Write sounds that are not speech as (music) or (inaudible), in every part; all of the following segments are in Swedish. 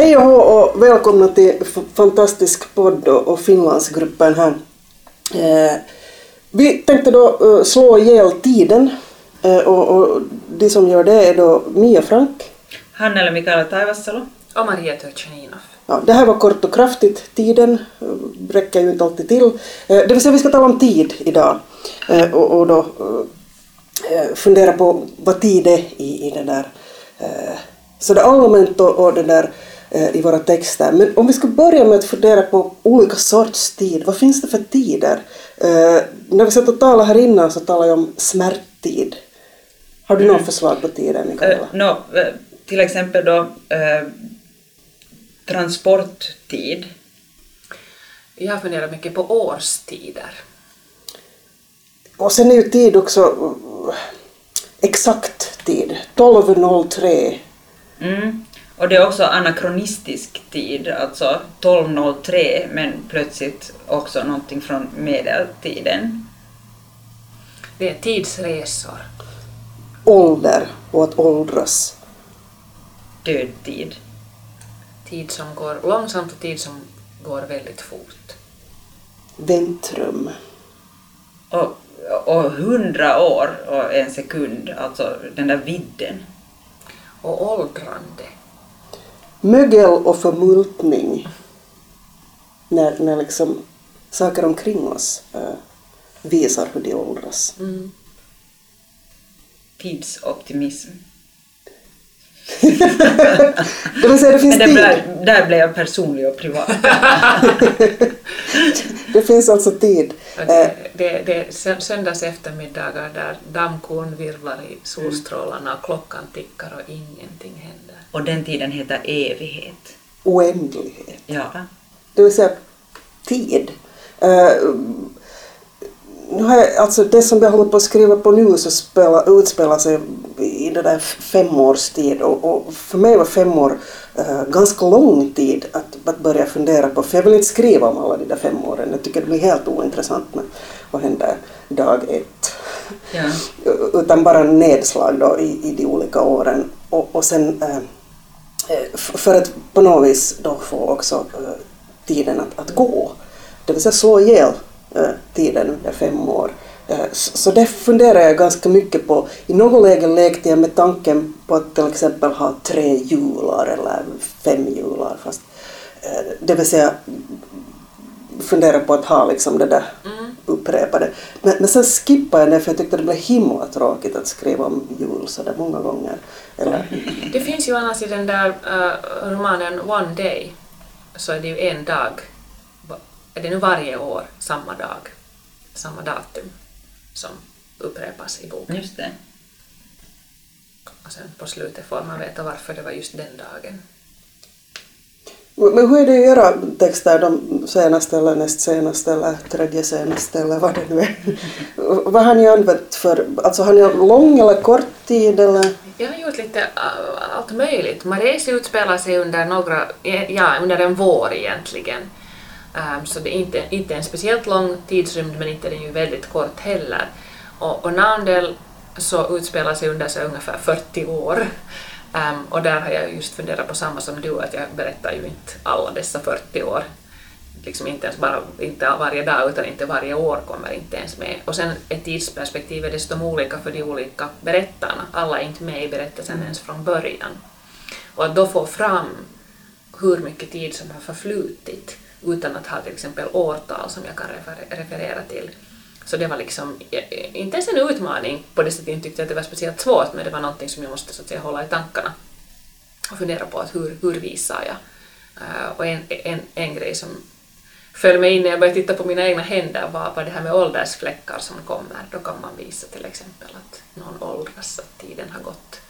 Hej och hå och välkomna till Fantastisk podd och och Finlandsgruppen här. Eh, vi tänkte då eh, slå ihjäl tiden eh, och, och de som gör det är då Mia Frank. Hannele Mikaela Taivassalo. Och Maria Turchaninov. Ja, det här var kort och kraftigt, tiden räcker ju inte alltid till. Eh, Det vill säga vi ska tala om tid idag Eh, och, och då eh, fundera på vad tid är i, i det där eh, så det allmänt och, och det där eh, i våra texter. Men om vi ska börja med att fundera på olika sorts tid, vad finns det för tider? Eh, När vi satt och talade här innan så talade jag om smärttid. Har du något förslag på tider, Mikaela? Eh, nå, eh, till exempel då eh, transporttid. Jag har funderat mycket på årstider. Och sen är ju tid också uh, exakt tid, 12.03. Mm. Och det är också anakronistisk tid, alltså 1203, men plötsligt också någonting från medeltiden. Det är tidsresor. ålder och att åldras. Dödtid. Tid som går långsamt och tid som går väldigt fort. Väntrum. Och, och hundra år och en sekund, alltså den där vidden. Och åldrande. Mögel och förmultning. När, när liksom saker omkring oss uh, visar hur de åldras. Mm. Tidsoptimism. Det vill säga det finns Men det tid. där blev jag personlig och privat. (laughs) Det finns alltså tid. Och Eh, det, det, det är sö- söndags eftermiddagar där dammkorn virvlar i solstrålarna och klockan tickar och ingenting händer. Och den tiden heter evighet. oändlighet. Ja. Det vill säga tid. Eh, nu har jag, alltså det som jag håller på att skriva på nu så spela, utspelar sig i det där femårstid och, och för mig var fem år eh, ganska lång tid att, att börja fundera på för jag vill inte skriva om alla de där fem åren. Jag tycker det blir helt ointressant med vad händer dag ett. ja. Utan bara nedslag då i, i de olika åren och, och sen f- för att på något vis då få också eh, tiden att, att gå. Det vill säga slå ihjäl tiden under fem år. Eh, Så det funderar jag ganska mycket på. I något läge lekte jag med tanken på att till exempel ha tre jular eller fem jular. Fast, eh, det vill säga fundera på att ha liksom det där upprepade. Men, men sen skippade jag det för jag tyckte det blev himla tråkigt att skriva om jul så där många gånger. Eller, Det finns ju annars i den där eh, romanen One Day så är det ju en dag, är det nu varje år samma dag, samma datum som upprepas i boken. Just det. Och sen på slutet får man veta varför det var just den dagen. Men hur är det att göra texter, de senaste eller näst senaste eller tredje senaste eller vad det nu är? (laughs) vad har ni använt för, alltså har ni lång eller kort tid eller? Jag har gjort lite allt möjligt. Maresi utspelar sig under några, ja, under en vår egentligen. Ähm, så det är inte, inte en speciellt lång tidsrymd men inte den ju väldigt kort heller. Och, och Nandel så utspelar sig under så ungefär 40 år. Ähm, och där har jag just funderat på samma som du, att jag berättar ju inte alla dessa 40 år. Liksom inte ens bara, inte varje dag utan inte varje år kommer inte ens med. Och sen är tidsperspektivet dessutom olika för de olika berättarna. Alla är inte med i berättelsen ens från början. Och att då få fram hur mycket tid som har förflutit utan att ha till exempel årtal som jag kan refer- referera till. Så det var liksom inte ens en utmaning på det sättet jag tyckte att det var speciellt svårt men det var någonting som jag måste så att säga hålla i tankarna och fundera på att hur, hur visar jag. Eh, och en, en, en grej som föll mig in när jag började titta på mina egna händer var, var det här med åldersfläckar som kommer. Då kan man visa till exempel att någon åldras, att tiden har gått.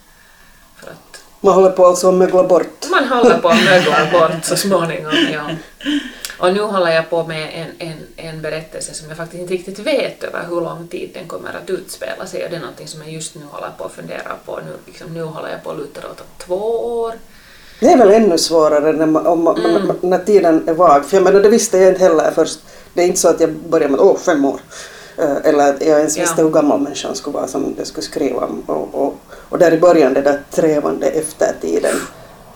För att Man håller på alltså att mögla bort. man håller på att mögla bort så småningom. Ja. (laughs) Och nu håller jag på med en, en, en berättelse som jag faktiskt inte riktigt vet över hur lång tid den kommer att utspela sig och det är någonting som jag just nu håller på att fundera på. Nu, liksom, nu håller jag på att luta åt två år. Det är väl ännu svårare när, man, om, mm. när tiden är vag. För jag menar, det visste jag inte heller först. Det är inte så att jag började med åh, fem år. Eh, eller att jag ens visste Ja. hur gammal människan skulle vara som jag skulle skriva om. Och, och, och där i början det där trevande efter tiden.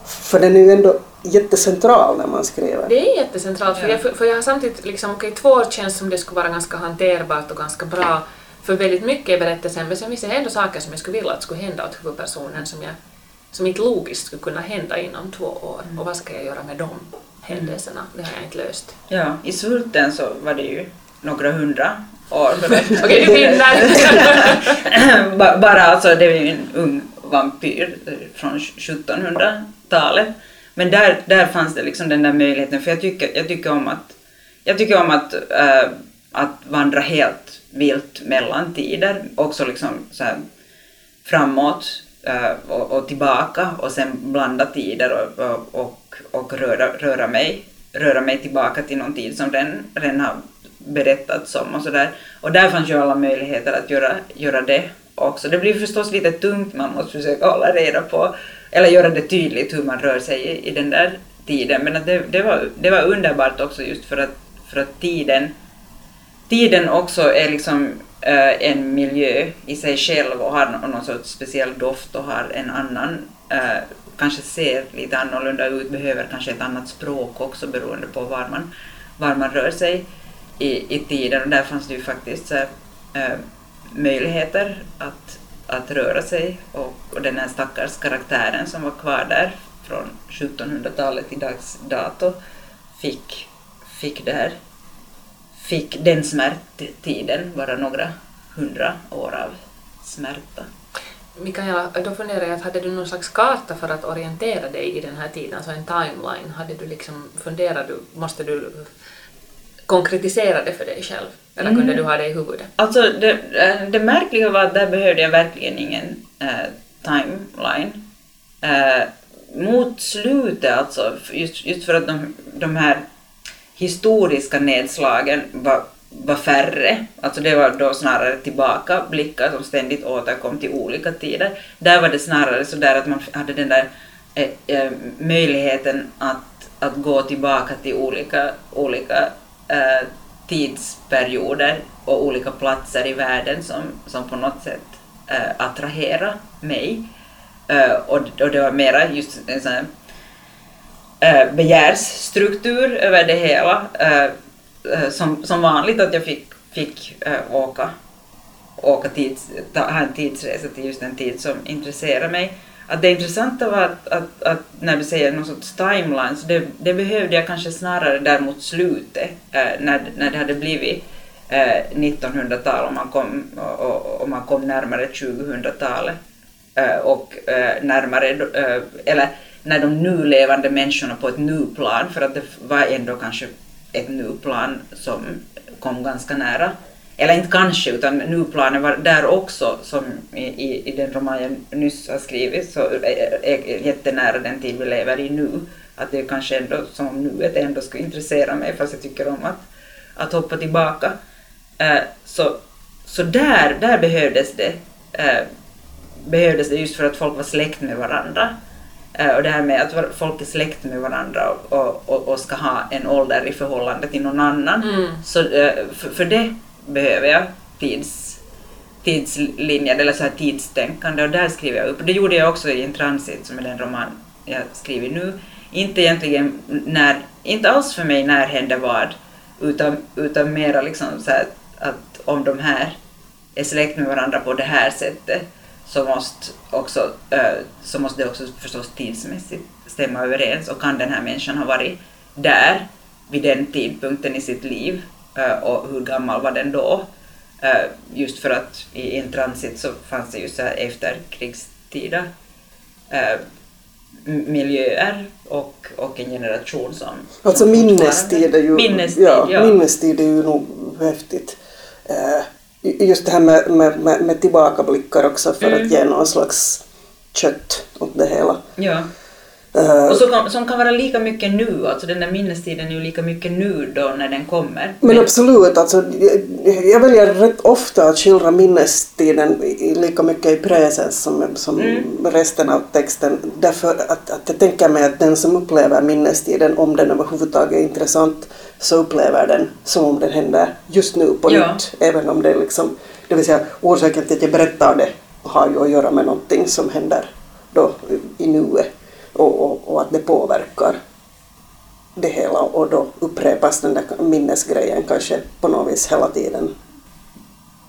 För den är ju ändå jättecentral när man skriver. Det är jättecentralt för, Ja. jag, för, jag har samtidigt, liksom, okej två år känns som det skulle vara ganska hanterbart och ganska bra för väldigt mycket i berättelsen men sen finns det ändå saker som jag skulle vilja att skulle hända åt huvudpersonen som, jag, som inte logiskt skulle kunna hända inom två år och vad ska jag göra med de händelserna? Det har jag inte löst. Ja, i Svulten så var det ju några hundra år. (laughs) Okej, du vinner! (laughs) Ba- Bara alltså, det är ju en ung vampyr från 1700-talet. Men där, där fanns det liksom den där möjligheten, för jag tycker, jag tycker om att, jag tycker om att, äh, att vandra helt vilt mellan tider, också liksom så här framåt äh, och, och tillbaka och sen blanda tider och, och, och, och röra, röra, mig, röra mig tillbaka till någon tid som den redan har berättats om och sådär. Och där fanns ju alla möjligheter att göra, göra det också. Det blir förstås lite tungt, man måste försöka hålla reda på, eller göra det tydligt hur man rör sig i, i den där tiden. Men att det, det, var, det var underbart också just för att, för att tiden tiden också är liksom äh, en miljö i sig själv och har någon sorts speciell doft och har en annan, äh, kanske ser lite annorlunda ut, behöver kanske ett annat språk också beroende på var man, var man rör sig i, i tiden och där fanns det ju faktiskt äh, möjligheter att, att röra sig och, och den här stackars karaktären som var kvar där från 1700-talet till dags dato fick, fick det här fick den smärttiden vara några hundra år av smärta. Mikaela, då funderar jag, hade du någon slags karta för att orientera dig i den här tiden, alltså en timeline? Hade du liksom, funderar du, måste du konkretisera det för dig själv? Eller kunde Mm. du ha det i huvudet? Alltså det, eh, det märkliga var att där behövde jag verkligen ingen eh, timeline. Eh, mot slutet alltså, just, just för att de, de här historiska nedslagen var, var färre, alltså det var då snarare tillbakablickar som ständigt återkom till olika tider. Där var det snarare så där att man hade den där eh, eh, möjligheten att, att gå tillbaka till olika, olika eh, tidsperioder och olika platser i världen som, som på något sätt äh, attrahera mig. Äh, och, och det var mera just en sån här äh, begärsstruktur över det hela. Som, som vanligt att jag fick, fick åka, åka tids, ta, ha en tidsresa till just en tid som intresserar mig. Att det intressanta var att, att, att när du säger någon sorts timeline, så det, det behövde jag kanske snarare där mot slutet, när, när det hade blivit eh, 1900-tal och man kom, och, och, man kom närmare 2000-talet eh, och eh, närmare, eh, eller när de nu levande människorna på ett nu-plan, för att det var ändå kanske ett nu-plan som kom ganska nära. Eller inte kanske, utan nu-planen var där också, som i, i, i den roman jag nyss har skrivit, så är, är jättenära den tid vi lever i nu. Att det kanske ändå som nuet ändå skulle intressera mig, fast jag tycker om att, att hoppa tillbaka. Eh, så, så där, där behövdes det eh, behövdes det just för att folk var släkt med varandra. Eh, och det här med att folk är släkt med varandra och, och, och, och ska ha en ålder i förhållande till någon annan. Mm. Så för, för det behöver jag tids, tidslinjer eller så här tidstänkande och där skriver jag upp. Det gjorde jag också i en transit som är den roman jag skriver nu. Inte egentligen när, inte alls för mig när hände vad, utan, utan mera liksom så här att om de här är släkt med varandra på det här sättet så måste, också, eh, så måste det också förstås tidsmässigt stämma överens och kan den här människan ha varit där vid den tidpunkten i sitt liv eh, och hur gammal var den då? Eh, just för att i en transit så fanns det ju så här efterkrigstida miljöer och, och en generation som... Alltså som minnestid är ju, Minnestid, ja, ja. minnestid är ju nog häftigt. Eh, just det här med, med, med, med tillbakablickar också för Mm. att ge någon slags kött åt det hela. Ja. Eh, Och så kan, som kan vara lika mycket nu, alltså den där minnestiden är ju lika mycket nu då när den kommer. Men absolut, alltså, jag- jag väljer rätt ofta att skildra minnestiden lika mycket i presens som, som resten av texten. Därför att, att jag tänker mig att den som upplever minnestiden, om den överhuvudtaget är intressant, så upplever den som om den händer just nu på Ja. nytt. Även om det liksom, det vill säga orsaken till att jag berättar det har ju att göra med någonting som händer då i nuet och, och, och att det påverkar det hela och då upprepas den där minnesgrejen kanske på något vis hela tiden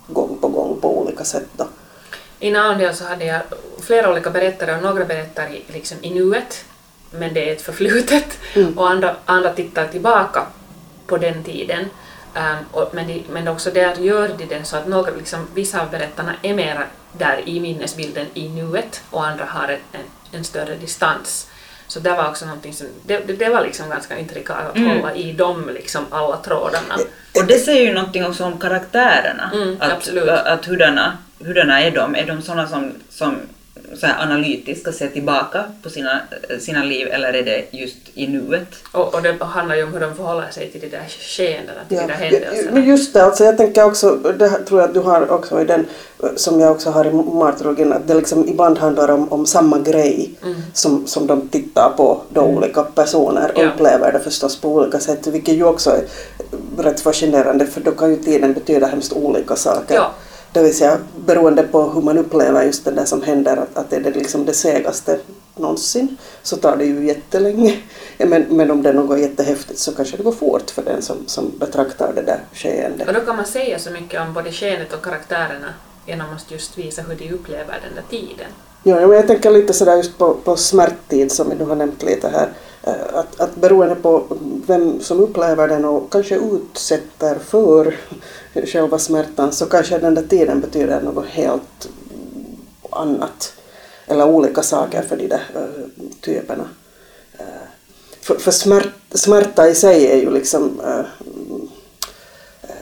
gång på gång på olika sätt. Då. I Naundel så hade jag flera olika berättare och några berättar i, liksom i nuet, men det är ett förflutet, och andra, andra tittar tillbaka på den tiden. Ehm, och, men, de, men också där gör de det så att några, liksom, vissa av berättarna är mera där i minnesbilden i nuet och andra har en, en, en större distans. Så det var också någonting som, det, det, var liksom ganska intrikat att hålla i dem liksom alla trådarna. Och det säger ju någonting också om karaktärerna. Mm, att, absolut. att hurdana, hurdana är de? Är de sådana som, som så här analytiskt ska se tillbaka på sina, sina liv eller är det just i nuet? Och, och det handlar ju om hur de förhåller sig till de där skeendena, till Ja. de där händelserna. Men just det, alltså jag tänker också, det här tror jag att du har också i den som jag också har i martyrologin, att det liksom ibland handlar om, om samma grej som, som de tittar på då olika personer och Ja. upplever det förstås på olika sätt, vilket ju också är rätt fascinerande för då kan ju tiden betyda hemskt olika saker. Ja. Det vill säga beroende på hur man upplever just det där som händer, att, att är det liksom det segaste någonsin så tar det ju jättelänge. Men, men om det är något jättehäftigt så kanske det går fort för den som, som betraktar det där skeendet. Och då kan man säga så mycket om både skeendet och karaktärerna genom att just visa hur de upplever den där tiden. Ja, jag tänker lite sådär just på, på smärttid som vi nu har nämnt lite här. Eh, att, att beroende på vem som upplever den och kanske utsätter för (laughs) själva smärtan så kanske den där tiden betyder något helt annat. Eller olika saker för de där eh, typerna. Eh, för, för smärt, smärta i sig är ju liksom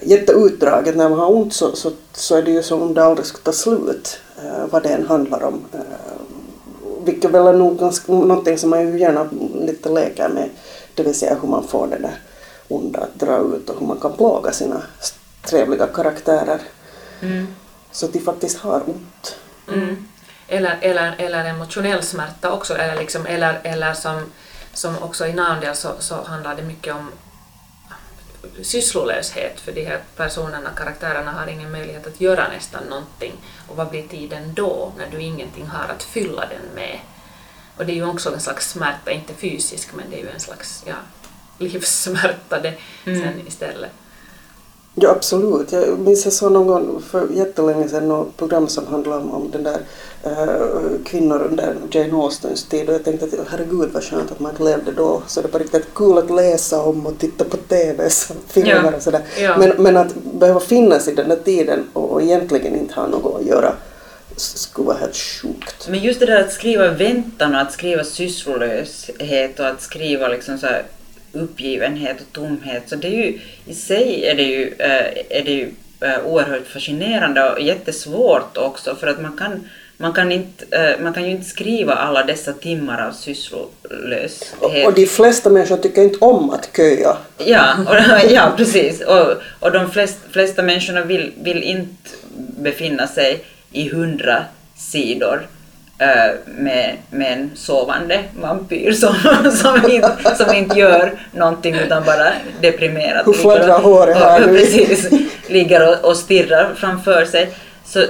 jätteutdraget. När man har ont så, så, så är det ju som om det aldrig ska ta slut, eh, vad det än handlar om. Eh, vilket väl är nog ganska, någonting som man ju gärna lite leker med, det vill säga hur man får det där onda att dra ut och hur man kan plåga sina trevliga karaktärer så att de faktiskt har ont. Mm. Eller, eller, eller emotionell smärta också, eller, liksom, eller, eller som, som också i Naundel så, så handlar det mycket om sysslolöshet för de här personerna, karaktärerna har ingen möjlighet att göra nästan någonting. Och vad blir tiden då, när du ingenting har att fylla den med? Och det är ju också en slags smärta, inte fysisk, men det är ju en slags ja, livssmärta det sen istället. Ja, absolut. Jag minns jag såg någon gång för jättelänge sedan något program som handlade om, om den där kvinnor under Jane Austens tid och jag tänkte att herregud vad skönt att man levde då. Så det var riktigt kul att läsa om och titta på TV, filmer Ja. och sådär. Ja. Men, men att behöva finnas i den där tiden och, och egentligen inte ha något att göra skulle vara helt sjukt. Men just det där att skriva väntan och att skriva sysslolöshet och att skriva liksom så uppgivenhet och tomhet, så det är ju i sig är det ju, eh, är det ju eh, oerhört fascinerande och jättesvårt också för att man kan man kan, inte, eh, man kan ju inte skriva alla dessa timmar av sysslolöshet. Och, och de flesta människor tycker inte om att köa. Ja, och, (laughs) ja precis. Och, och de flest, flesta människorna vill, vill inte befinna sig i hundra sidor eh, med, med en sovande vampyr som, (laughs) som, inte, som inte gör någonting utan bara deprimerat. Hur här och, nu? precis, ligger och, och stirrar framför sig. Så,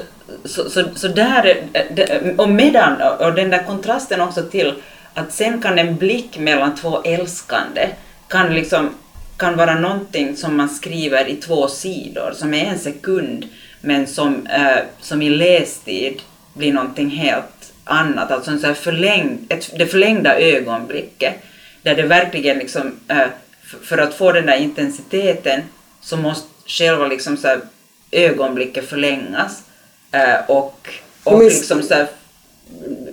så, så, så där, det- och medan, och den där kontrasten också till att sen kan en blick mellan två älskande kan liksom kan vara någonting som man skriver i två sidor, som är en sekund, men som, eh, som i lästid blir någonting helt annat, alltså en så här förlängd, ett, det förlängda ögonblicket, där det verkligen liksom, eh, för att få den där intensiteten så måste själva liksom så här ögonblicket förlängas och, och Men- liksom så här,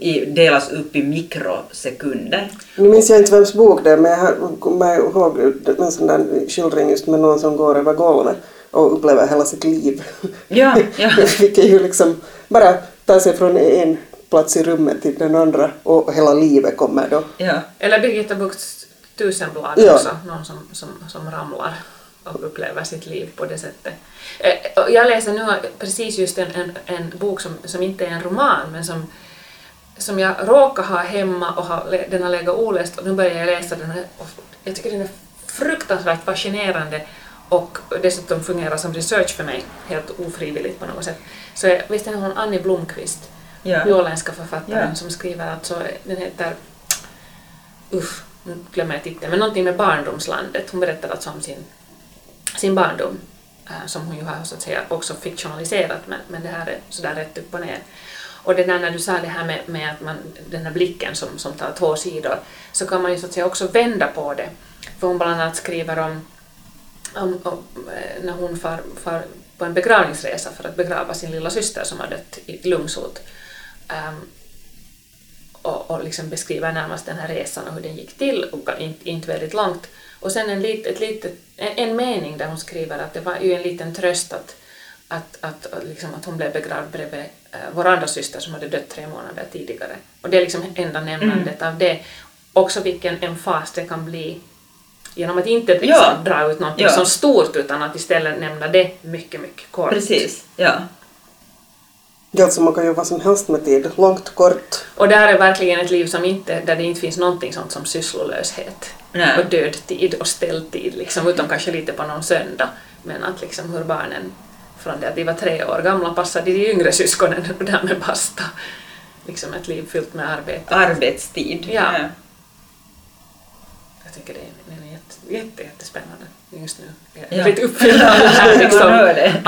i, delas upp i mikrosekunder. Nu minns jag inte vems bok det är, men jag kommer ihåg en sån där skildring just med någon som går över golvet och upplever hela sitt liv. Ja, (laughs) ja. Vilket ju liksom bara tar sig från en plats i rummet till den andra och hela livet kommer då. Ja. Eller Birgitta Bukts tusenblad Ja. också, någon som, som, som ramlar och upplever sitt liv på det sättet. Eh, Jag läser nu precis just en, en, en bok som, som inte är en roman men som, som jag råkar ha hemma och har, den har legat oläst och nu börjar jag läsa den och jag tycker den är fruktansvärt fascinerande och dessutom fungerar som research för mig, helt ofrivilligt på något sätt. Så jag, visst är hon Annie Blomqvist, Ja. åländska författaren Ja. som skriver alltså, den heter usch, nu glömmer jag titeln, men någonting med barndomslandet. Hon berättar alltså om sin, sin barndom, eh, som hon ju har så att säga också fiktionaliserat, men, men det här är sådär rätt upp och ner. Och det där när du sa det här med, med att man, den här blicken som, som tar två sidor, så kan man ju så att säga också vända på det. För hon bland annat skriver om, om, om eh, när hon far, far på en begravningsresa för att begrava sin lilla syster som har dött i lungsot. Um, och, och liksom beskriver närmast den här resan och hur den gick till, och inte, inte väldigt långt. Och sen en, lit, ett litet, en, en mening där hon skriver att det var ju en liten tröst att, att, att, att, liksom att hon blev begravd bredvid eh, vår andra syster som hade dött tre månader tidigare. Och det är liksom enda nämnandet av det. Också vilken emfas det kan bli genom att inte liksom Ja. dra ut något Ja. som stort utan att istället nämna det mycket, mycket kort. Precis. Ja. Ja, alltså man kan göra vad som helst med tid, långt, kort. Och det här är verkligen ett liv som inte, där det inte finns någonting sånt som sysslolöshet Nej. och dödtid och ställtid, liksom, utom kanske lite på någon söndag. Men att liksom hur barnen från det att de var tre år gamla passade de yngre syskonen och därmed basta. Liksom ett liv fyllt med arbete. Arbetstid. Ja. Jag tycker det är, det är jätte, jätte, jättespännande just nu. Jag är Ja. lite (laughs) uppfylld av den här liksom, hör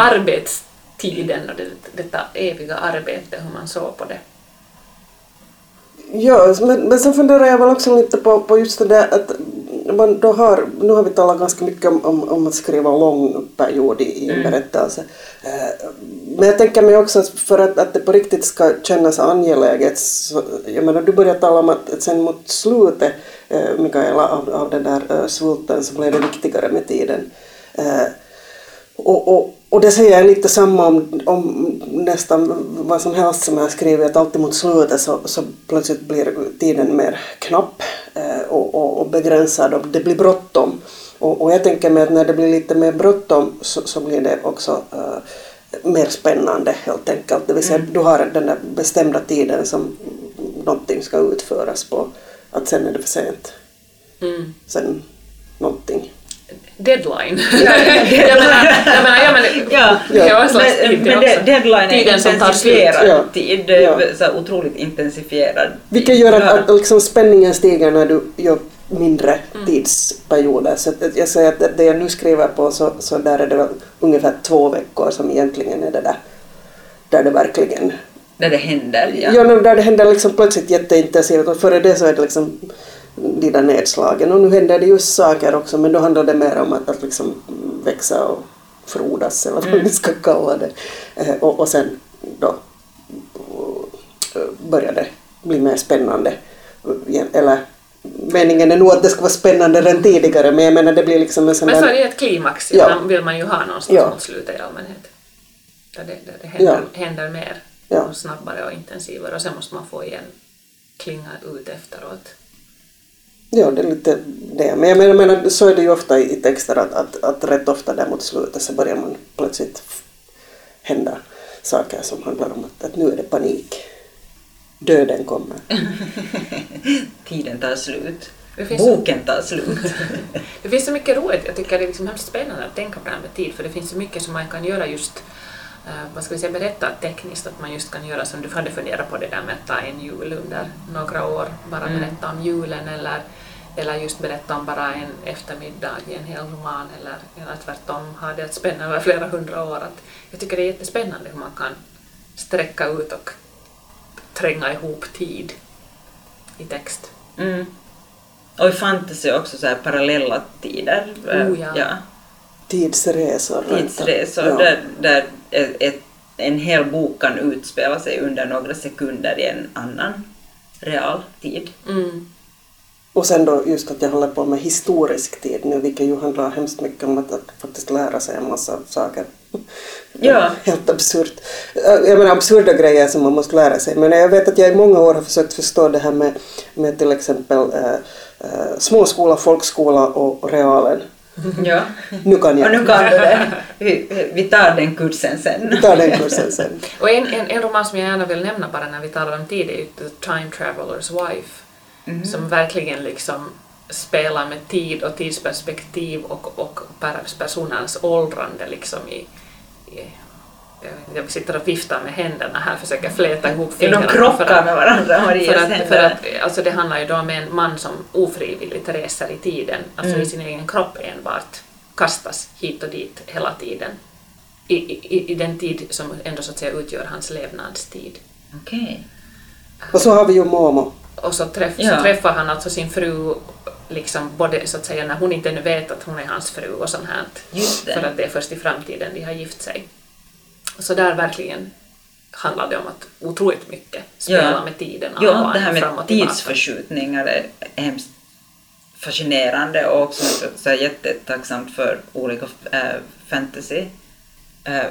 arbetstiden och det, detta eviga arbete, hur man såg på det. Ja, men, men sen funderar jag väl också lite på, på just det där att man då har, nu har vi talat ganska mycket om, om, om att skriva lång period i, en berättelse. Eh, Men jag tänker mig också för att, att det på riktigt ska kännas angeläget, så, jag menar du började tala om att, att sen mot slutet, eh, Mikaela, av, av den där eh, svulten så blev det viktigare med tiden. Och, och, och det säger jag lite samma om, om nästan vad som helst som jag skriver, att alltid mot slutet så, så plötsligt blir tiden mer knapp eh, och, och, och begränsad och det blir bråttom. Och, och jag tänker mig att när det blir lite mer bråttom så, så blir det också eh, mer spännande helt enkelt. Det vill säga du har den där bestämda tiden som någonting ska utföras på, att sen är det för sent. Mm. Sen. (laughs) deadline. jag menar, jag menar, ja, men, Ja, slags men, tid det men de- deadline är Tiden slut. intensifierad Ja. tid, Ja. så här otroligt intensifierad. Vilket gör att, att liksom spänningen stiger när du gör mindre tidsperioder. Så att jag säger att det- jag nu skriver på så, så där är det väl ungefär två veckor som egentligen är det där, där det verkligen Där det händer. Ja. Ja, där det händer liksom plötsligt jätteintensivt och före det så är det liksom de där nedslagen. Och nu händer det just saker också men då handlar det mer om att, att liksom växa och frodas eller vad vi ska kalla det. Eh, och, och sen då eh, börjar det bli mer spännande. Eller meningen är nog att det ska vara spännande redan tidigare men jag menar det blir liksom en sån Men så är där... det ett klimax, Ja. ja. vill man ju ha någonstans Ja. mot slutet i allmänhet. Där det, där det händer, händer mer Ja. snabbare och intensivare och sen måste man få igen klinga ut efteråt. Ja, det är lite det. Men jag menar, menar så är det ju ofta i texter att, att, att rätt ofta där mot slutet så börjar man plötsligt hända saker som handlar om att, att nu är det panik. Döden kommer. (laughs) Tiden tar slut. Boken tar slut. Det finns så (laughs) mycket roligt, jag tycker det är liksom hemskt spännande att tänka på det här med tid för det finns så mycket som man kan göra just eh, vad ska vi säga, berätta tekniskt, att man just kan göra som du hade funderat på det där med att ta en jul under några år, bara Mm. berätta om julen eller, eller just berätta om bara en eftermiddag i en hel roman eller, eller tvärtom ha det att spänna över flera hundra år. Att jag tycker det är jättespännande hur man kan sträcka ut och tränga ihop tid i text. Mm. Och i fantasy också så här parallella tider. Oh, ja. Tidsresor. Tidsresor Ja. där, där ett, en hel bok kan utspela sig under några sekunder i en annan real tid. Mm. Och sen då just att jag håller på med historisk tid nu, vilket ju handlar hemskt mycket om att, att faktiskt lära sig en massa saker. Ja. (laughs) Helt absurt. Jag menar absurda grejer som man måste lära sig. Men jag vet att jag i många år har försökt förstå det här med, med till exempel eh, eh, småskola, folkskola och, realen. (laughs) Ja. Nu kan jag. Och nu kan du det. Vi, vi tar den kursen sen. Vi tar den kursen sen. (laughs) Och en, en, en roman som jag gärna vill nämna bara när vi talar om tid är ju The Time Traveler's Wife. Som verkligen liksom spelar med tid och tidsperspektiv och, och per- personens åldrande liksom i, i jag, sitter och viftar med händerna här, försöker fläta ihop Ja, de fingrarna. för krockar att- med varandra, för Marias att, för att, alltså det handlar ju då om en man som ofrivilligt reser i tiden, alltså Mm. i sin egen kropp enbart, kastas hit och dit hela tiden. I, i, I den tid som ändå så att säga utgör hans levnadstid. Okej. Och så har vi ju Momo. Och så, träff, Ja. så träffar han alltså sin fru, liksom både så att säga när hon inte ännu vet att hon är hans fru och sånt här. För att det är först i framtiden de har gift sig. Så där verkligen handlar det om att otroligt mycket spela Ja. med tiden. Ja, det här med tidsförskjutningar är hemskt fascinerande och också så jättetacksamt för olika äh, fantasy. Fan, äh,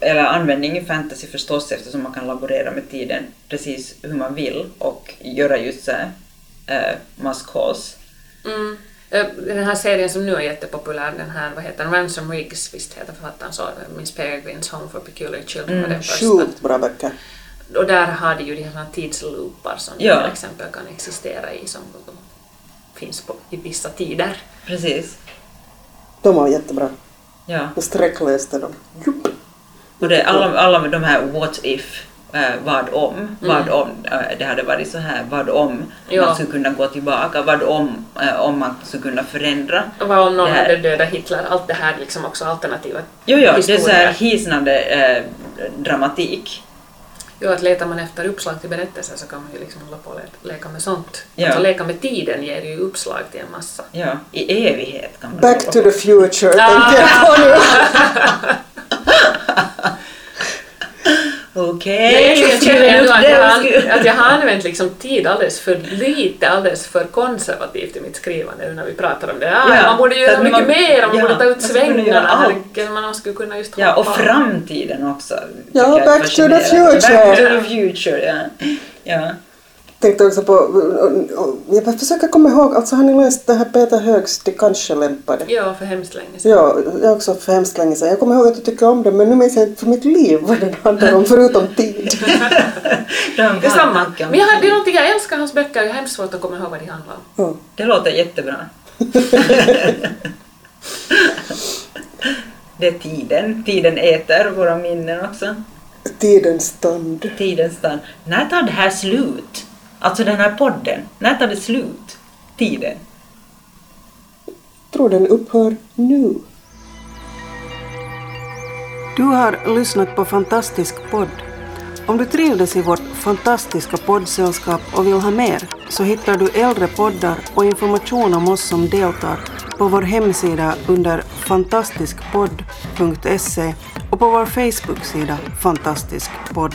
eller användning i fantasy förstås eftersom man kan laborera med tiden precis hur man vill och göra just så här must cause. Mm. Eh, Den här serien som nu är jättepopulär, den här, vad heter den, Ransom Riggs, visst heter författaren så, Miss Peregrines Home for Peculiar Children var den första. Sjukt bra böcker. Och där har de ju de här tidsloopar som Ja. till exempel kan existera i, som finns på, i vissa tider. Precis. De var jättebra. Ja. Jag sträckläste dem. Jupp. Och det, alla, alla de här what if, eh, vad om, vad om eh, det hade varit så här, vad om Ja. man skulle kunna gå tillbaka, vad om eh, om man skulle kunna förändra. Vad om någon Det här- hade dödat Hitler? Allt det här liksom också alternativa Jo, jo, det är så här hisnande eh, dramatik. Jo, att letar man efter uppslag till berättelser så kan man ju liksom hålla på och le- leka med sånt. Ja. Alltså leka med tiden ger ju uppslag till en massa. Ja, i evighet kan man Back to the future tänker jag på nu. Okej, Nej, jag känner ändå att jag, har, skriver- att jag har använt liksom tid alldeles för lite, alldeles för konservativt i mitt skrivande när vi pratar om det. Ah, Ja, man borde så göra mycket man- mer, man ja, borde ta ut göra svängarna, man skulle kunna just Ja, och framtiden också. Ja, back to the future. Back to the future, ja. ja. Tänkte också på, jag försöker komma ihåg, alltså har ni läst det här Peter Högs De kanske lämpade? Ja, för hemskt länge sedan. Ja, jag också för hemskt länge sedan. Jag kommer ihåg att jag tycker om det men nu minns jag inte för mitt liv vad den handlar om förutom tid. (laughs) De har Detsamma. mycket Men jag, har- det är någonting, jag älskar hans böcker, jag har hemskt svårt att komma ihåg vad de handlar om. Ja. Det låter jättebra. (laughs) det är tiden. Tiden äter våra minnen också. Tidens stand. Tidens stand. När tar det här slut? Alltså den här podden. När tar det slut? Tiden. tror den upphör nu. Du har lyssnat på Fantastisk podd. Om du trivdes i vårt fantastiska poddsällskap och vill ha mer så hittar du äldre poddar och information om oss som deltar på vår hemsida under fantastiskpodd.se och på vår Facebook-sida Fantastisk podd.